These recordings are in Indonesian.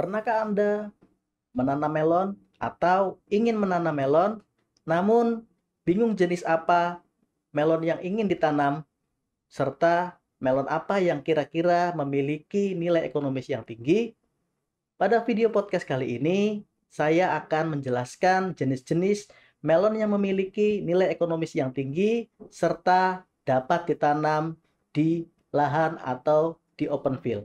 Pernahkah Anda menanam melon atau ingin menanam melon, namun bingung jenis apa melon yang ingin ditanam, serta melon apa yang kira-kira memiliki nilai ekonomis yang tinggi? Pada video podcast kali ini, saya akan menjelaskan jenis-jenis melon yang memiliki nilai ekonomis yang tinggi serta dapat ditanam di lahan atau di open field.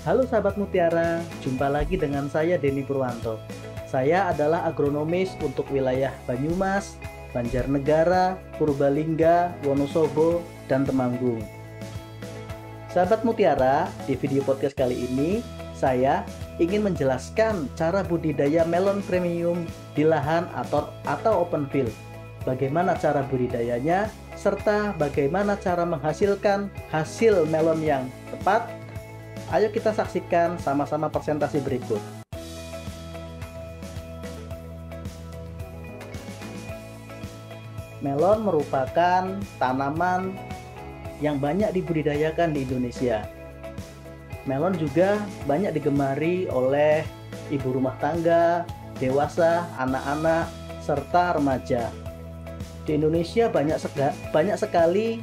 Halo sahabat Mutiara, jumpa lagi dengan saya Denny Purwanto. Saya adalah agronomis untuk wilayah Banyumas, Banjarnegara, Purbalingga, Wonosobo, dan Temanggung. Sahabat Mutiara, di video podcast kali ini saya ingin menjelaskan cara budidaya melon premium di lahan atau atau open field. Bagaimana cara budidayanya serta bagaimana cara menghasilkan hasil melon yang tepat Ayo kita saksikan sama-sama presentasi berikut. Melon merupakan tanaman yang banyak dibudidayakan di Indonesia. Melon juga banyak digemari oleh ibu rumah tangga, dewasa, anak-anak, serta remaja. Di Indonesia banyak, sega, banyak sekali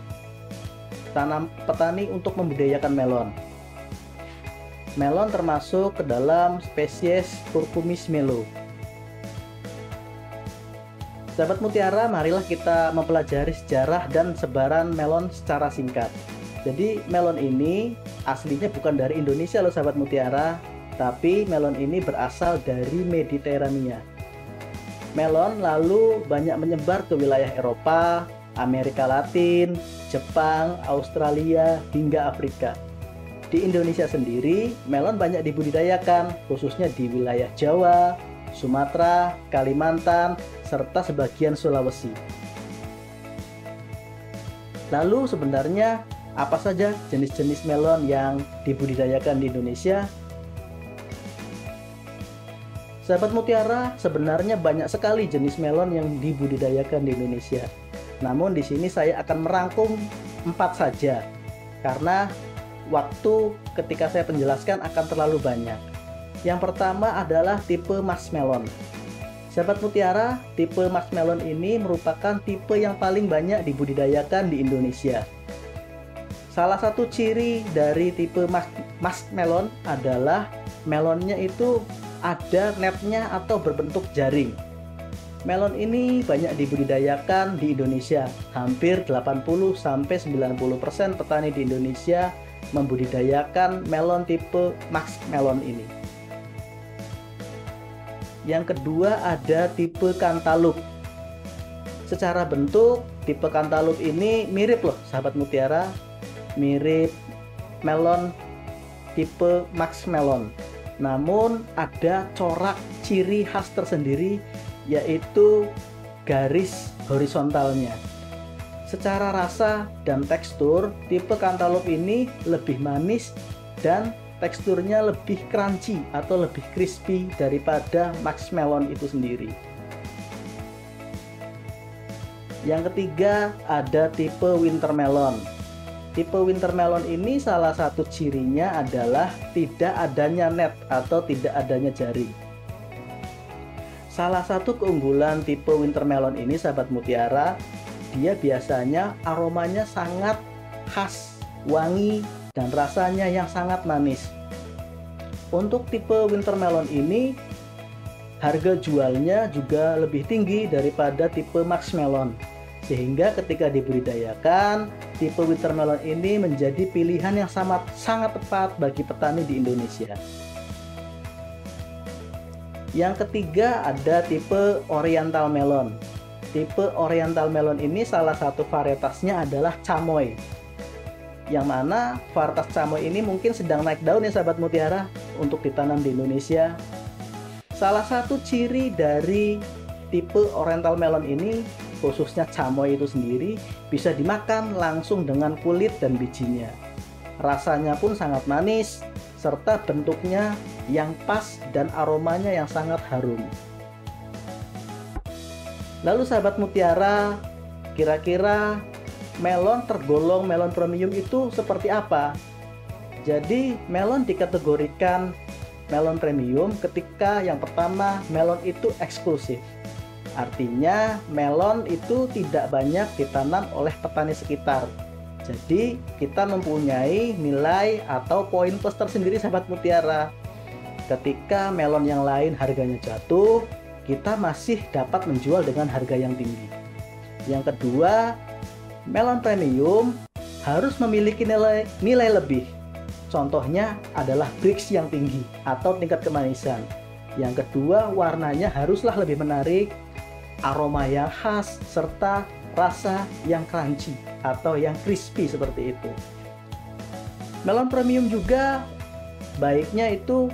tanam petani untuk membudidayakan melon melon termasuk ke dalam spesies Curcumis melo. Sahabat Mutiara, marilah kita mempelajari sejarah dan sebaran melon secara singkat. Jadi melon ini aslinya bukan dari Indonesia loh sahabat Mutiara, tapi melon ini berasal dari Mediterania. Melon lalu banyak menyebar ke wilayah Eropa, Amerika Latin, Jepang, Australia, hingga Afrika. Di Indonesia sendiri, melon banyak dibudidayakan, khususnya di wilayah Jawa, Sumatera, Kalimantan, serta sebagian Sulawesi. Lalu sebenarnya apa saja jenis-jenis melon yang dibudidayakan di Indonesia? Sahabat Mutiara, sebenarnya banyak sekali jenis melon yang dibudidayakan di Indonesia. Namun di sini saya akan merangkum empat saja, karena waktu ketika saya penjelaskan akan terlalu banyak. Yang pertama adalah tipe marshmallow. Sahabat mutiara, tipe marshmallow ini merupakan tipe yang paling banyak dibudidayakan di Indonesia. Salah satu ciri dari tipe marshmallow adalah melonnya itu ada netnya atau berbentuk jaring. Melon ini banyak dibudidayakan di Indonesia. Hampir 80 sampai 90% petani di Indonesia membudidayakan melon tipe Max Melon ini. Yang kedua ada tipe Cantaloupe. Secara bentuk, tipe Cantaloupe ini mirip loh sahabat mutiara, mirip melon tipe Max Melon. Namun ada corak ciri khas tersendiri yaitu garis horizontalnya. Secara rasa dan tekstur, tipe cantaloupe ini lebih manis dan teksturnya lebih crunchy atau lebih crispy daripada max melon itu sendiri. Yang ketiga ada tipe winter melon. Tipe winter melon ini salah satu cirinya adalah tidak adanya net atau tidak adanya jaring. Salah satu keunggulan tipe winter melon ini sahabat mutiara dia biasanya aromanya sangat khas, wangi, dan rasanya yang sangat manis. Untuk tipe winter melon ini, harga jualnya juga lebih tinggi daripada tipe melon. Sehingga ketika dibudidayakan, tipe winter melon ini menjadi pilihan yang sangat, sangat tepat bagi petani di Indonesia. Yang ketiga ada tipe oriental melon. Tipe oriental melon ini salah satu varietasnya adalah camoy yang mana varietas camoy ini mungkin sedang naik daun ya sahabat mutiara untuk ditanam di Indonesia. Salah satu ciri dari tipe oriental melon ini khususnya camoy itu sendiri bisa dimakan langsung dengan kulit dan bijinya. Rasanya pun sangat manis serta bentuknya yang pas dan aromanya yang sangat harum. Lalu sahabat mutiara, kira-kira melon tergolong melon premium itu seperti apa? Jadi melon dikategorikan melon premium ketika yang pertama melon itu eksklusif. Artinya melon itu tidak banyak ditanam oleh petani sekitar. Jadi kita mempunyai nilai atau poin plus tersendiri sahabat mutiara. Ketika melon yang lain harganya jatuh, kita masih dapat menjual dengan harga yang tinggi. Yang kedua, melon premium harus memiliki nilai nilai lebih. Contohnya adalah brix yang tinggi atau tingkat kemanisan. Yang kedua, warnanya haruslah lebih menarik, aroma yang khas serta rasa yang crunchy atau yang crispy seperti itu. Melon premium juga baiknya itu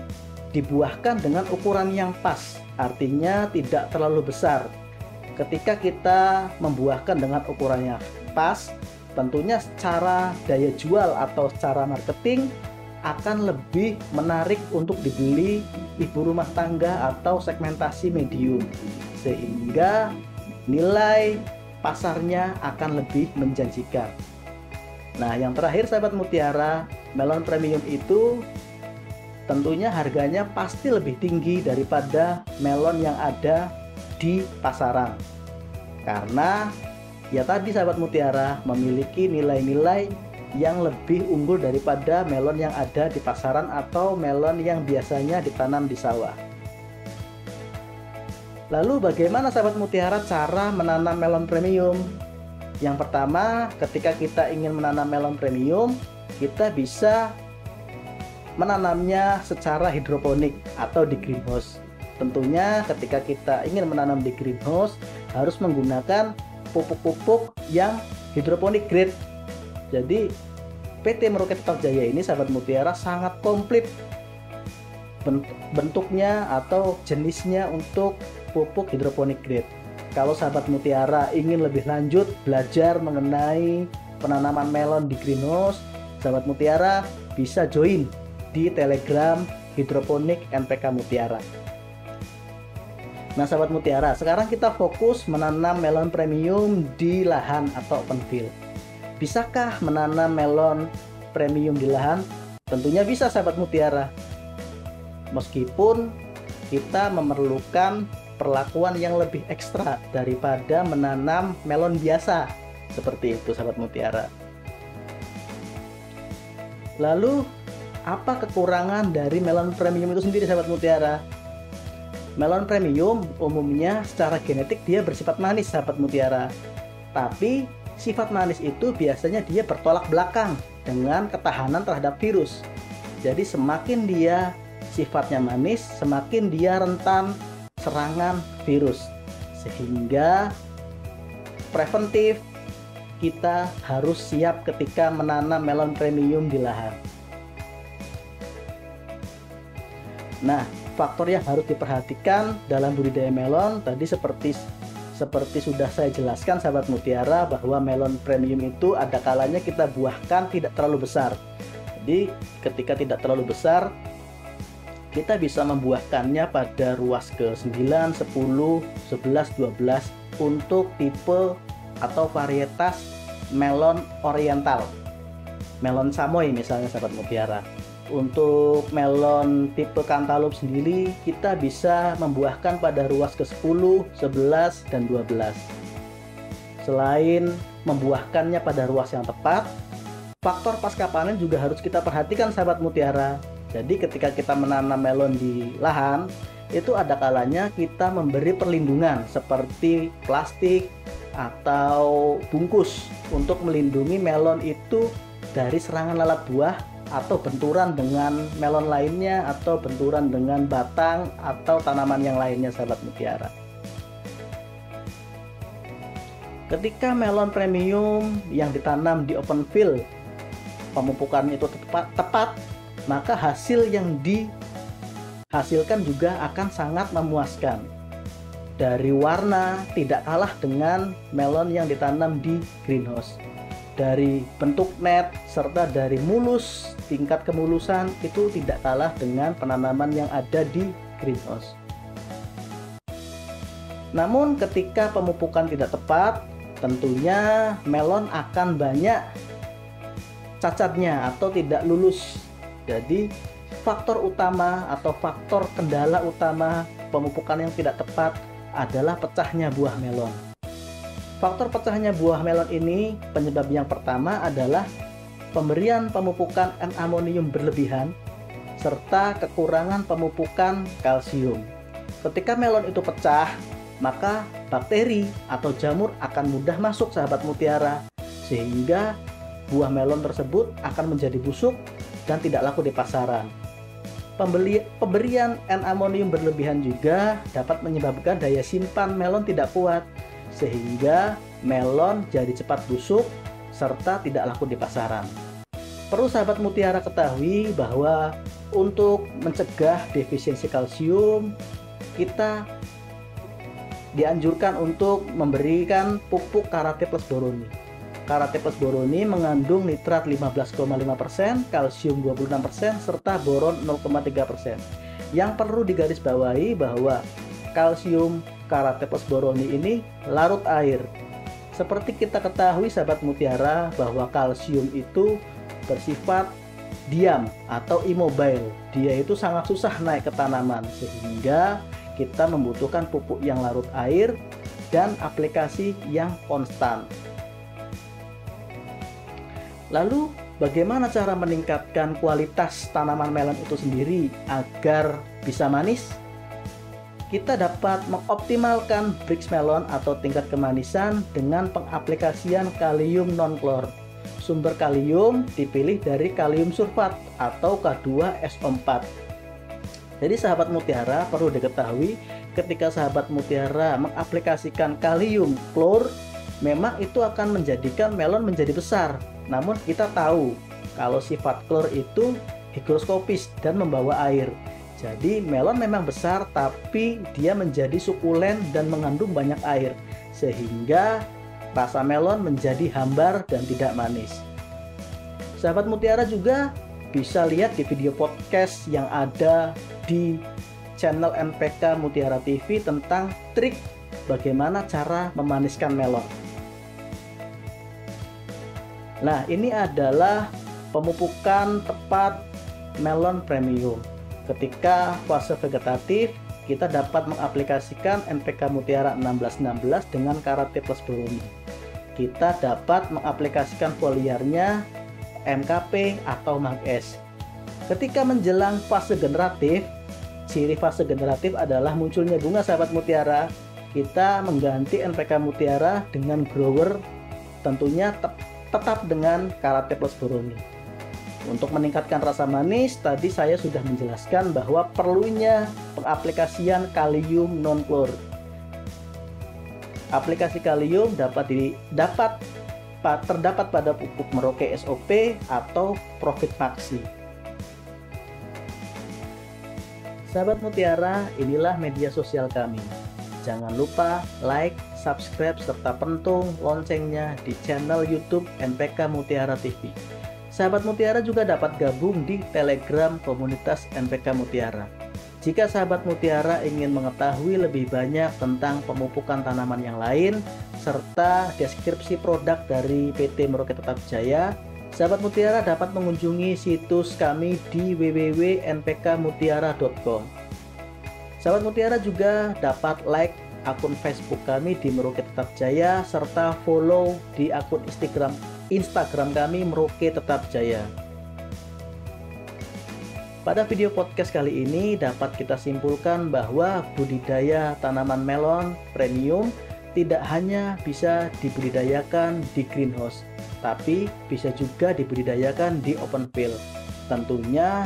dibuahkan dengan ukuran yang pas, artinya tidak terlalu besar. Ketika kita membuahkan dengan ukurannya pas, tentunya secara daya jual atau secara marketing akan lebih menarik untuk dibeli ibu rumah tangga atau segmentasi medium sehingga nilai pasarnya akan lebih menjanjikan. Nah, yang terakhir sahabat mutiara, melon premium itu tentunya harganya pasti lebih tinggi daripada melon yang ada di pasaran. Karena ya tadi sahabat mutiara memiliki nilai-nilai yang lebih unggul daripada melon yang ada di pasaran atau melon yang biasanya ditanam di sawah. Lalu bagaimana sahabat mutiara cara menanam melon premium? Yang pertama, ketika kita ingin menanam melon premium, kita bisa menanamnya secara hidroponik atau di greenhouse. Tentunya ketika kita ingin menanam di greenhouse harus menggunakan pupuk-pupuk yang hidroponik grade. Jadi PT Meroket Tetap Jaya ini sahabat mutiara sangat komplit bentuknya atau jenisnya untuk pupuk hidroponik grade. Kalau sahabat mutiara ingin lebih lanjut belajar mengenai penanaman melon di greenhouse, sahabat mutiara bisa join di Telegram hidroponik NPK Mutiara. Nah, sahabat mutiara, sekarang kita fokus menanam melon premium di lahan atau open field. Bisakah menanam melon premium di lahan? Tentunya bisa, sahabat mutiara. Meskipun kita memerlukan perlakuan yang lebih ekstra daripada menanam melon biasa. Seperti itu, sahabat mutiara. Lalu, apa kekurangan dari melon premium itu sendiri, sahabat mutiara? Melon premium umumnya secara genetik dia bersifat manis sahabat mutiara. Tapi sifat manis itu biasanya dia bertolak belakang dengan ketahanan terhadap virus. Jadi semakin dia sifatnya manis, semakin dia rentan serangan virus. Sehingga preventif kita harus siap ketika menanam melon premium di lahan. Nah, faktor yang harus diperhatikan dalam budidaya melon tadi seperti seperti sudah saya jelaskan sahabat mutiara bahwa melon premium itu ada kalanya kita buahkan tidak terlalu besar. Jadi ketika tidak terlalu besar kita bisa membuahkannya pada ruas ke 9, 10, 11, 12 untuk tipe atau varietas melon oriental. Melon samoy misalnya sahabat mutiara untuk melon tipe cantaloupe sendiri kita bisa membuahkan pada ruas ke-10, 11, dan 12. Selain membuahkannya pada ruas yang tepat, faktor pasca panen juga harus kita perhatikan sahabat mutiara. Jadi ketika kita menanam melon di lahan, itu ada kalanya kita memberi perlindungan seperti plastik atau bungkus untuk melindungi melon itu dari serangan lalat buah atau benturan dengan melon lainnya atau benturan dengan batang atau tanaman yang lainnya sahabat mutiara. Ketika melon premium yang ditanam di open field pemupukan itu tepat, tepat maka hasil yang dihasilkan juga akan sangat memuaskan. Dari warna tidak kalah dengan melon yang ditanam di greenhouse. Dari bentuk net serta dari mulus, tingkat kemulusan itu tidak kalah dengan penanaman yang ada di greenhouse. Namun ketika pemupukan tidak tepat, tentunya melon akan banyak cacatnya atau tidak lulus. Jadi faktor utama atau faktor kendala utama pemupukan yang tidak tepat adalah pecahnya buah melon. Faktor pecahnya buah melon ini penyebab yang pertama adalah pemberian pemupukan N-amonium berlebihan serta kekurangan pemupukan kalsium. Ketika melon itu pecah, maka bakteri atau jamur akan mudah masuk sahabat mutiara sehingga buah melon tersebut akan menjadi busuk dan tidak laku di pasaran. Pembeli, pemberian N-amonium berlebihan juga dapat menyebabkan daya simpan melon tidak kuat, sehingga melon jadi cepat busuk serta tidak laku di pasaran. Perlu sahabat mutiara ketahui bahwa untuk mencegah defisiensi kalsium, kita dianjurkan untuk memberikan pupuk karate plus boroni Karate plus boroni mengandung nitrat 15,5%, kalsium 26%, serta boron 0,3%. Yang perlu digarisbawahi bahwa kalsium karate plus boroni ini larut air. Seperti kita ketahui sahabat mutiara bahwa kalsium itu bersifat diam atau immobile. Dia itu sangat susah naik ke tanaman sehingga kita membutuhkan pupuk yang larut air dan aplikasi yang konstan. Lalu bagaimana cara meningkatkan kualitas tanaman melon itu sendiri agar bisa manis? Kita dapat mengoptimalkan Brix melon atau tingkat kemanisan dengan pengaplikasian kalium non-klor. Sumber kalium dipilih dari kalium sulfat atau K2SO4. Jadi sahabat mutiara perlu diketahui ketika sahabat mutiara mengaplikasikan kalium klor memang itu akan menjadikan melon menjadi besar namun kita tahu kalau sifat klor itu higroskopis dan membawa air. Jadi melon memang besar tapi dia menjadi sukulen dan mengandung banyak air sehingga rasa melon menjadi hambar dan tidak manis. Sahabat Mutiara juga bisa lihat di video podcast yang ada di channel NPK Mutiara TV tentang trik bagaimana cara memaniskan melon. Nah, ini adalah pemupukan tepat melon premium. Ketika fase vegetatif, kita dapat mengaplikasikan NPK Mutiara 1616 dengan Karate Plus Bromine. Kita dapat mengaplikasikan foliarnya MKP atau MAGS. Ketika menjelang fase generatif, ciri fase generatif adalah munculnya bunga sahabat mutiara. Kita mengganti NPK Mutiara dengan grower tentunya tetap dengan karate plus boroni. Untuk meningkatkan rasa manis, tadi saya sudah menjelaskan bahwa perlunya pengaplikasian kalium non klor. Aplikasi kalium dapat di, dapat terdapat pada pupuk Merauke SOP atau Profit Maxi. Sahabat Mutiara, inilah media sosial kami. Jangan lupa like, subscribe, serta pentung loncengnya di channel YouTube NPK Mutiara TV. Sahabat Mutiara juga dapat gabung di Telegram komunitas NPK Mutiara. Jika sahabat Mutiara ingin mengetahui lebih banyak tentang pemupukan tanaman yang lain, serta deskripsi produk dari PT Merauke Tetap Jaya, sahabat Mutiara dapat mengunjungi situs kami di www.npkmutiara.com. Sahabat Mutiara juga dapat like akun Facebook kami di Merauke Tetap Jaya serta follow di akun Instagram Instagram kami Merauke Tetap Jaya. Pada video podcast kali ini dapat kita simpulkan bahwa budidaya tanaman melon premium tidak hanya bisa dibudidayakan di greenhouse, tapi bisa juga dibudidayakan di open field. Tentunya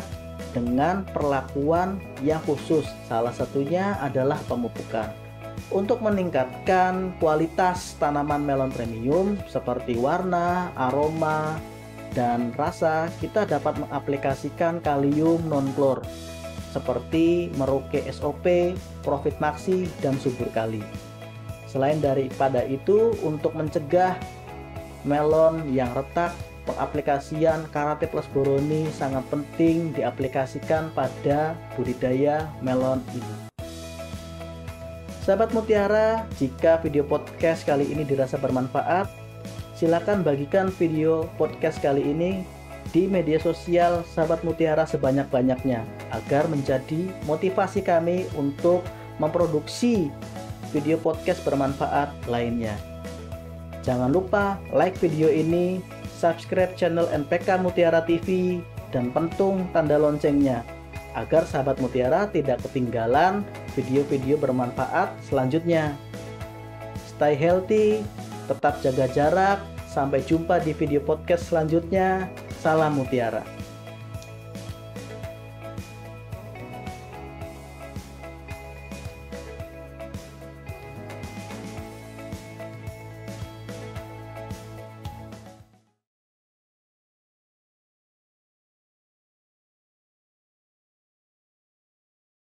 dengan perlakuan yang khusus, salah satunya adalah pemupukan. Untuk meningkatkan kualitas tanaman melon premium seperti warna, aroma, dan rasa, kita dapat mengaplikasikan kalium non-klor seperti Merauke SOP, Profit Maxi, dan Subur Kali. Selain daripada itu, untuk mencegah melon yang retak, pengaplikasian Karate Plus Boroni sangat penting diaplikasikan pada budidaya melon ini. Sahabat Mutiara, jika video podcast kali ini dirasa bermanfaat, silakan bagikan video podcast kali ini di media sosial Sahabat Mutiara sebanyak-banyaknya agar menjadi motivasi kami untuk memproduksi video podcast bermanfaat lainnya. Jangan lupa like video ini, subscribe channel NPK Mutiara TV, dan pentung tanda loncengnya agar sahabat Mutiara tidak ketinggalan video-video bermanfaat selanjutnya. Stay healthy, tetap jaga jarak. Sampai jumpa di video podcast selanjutnya. Salam Mutiara.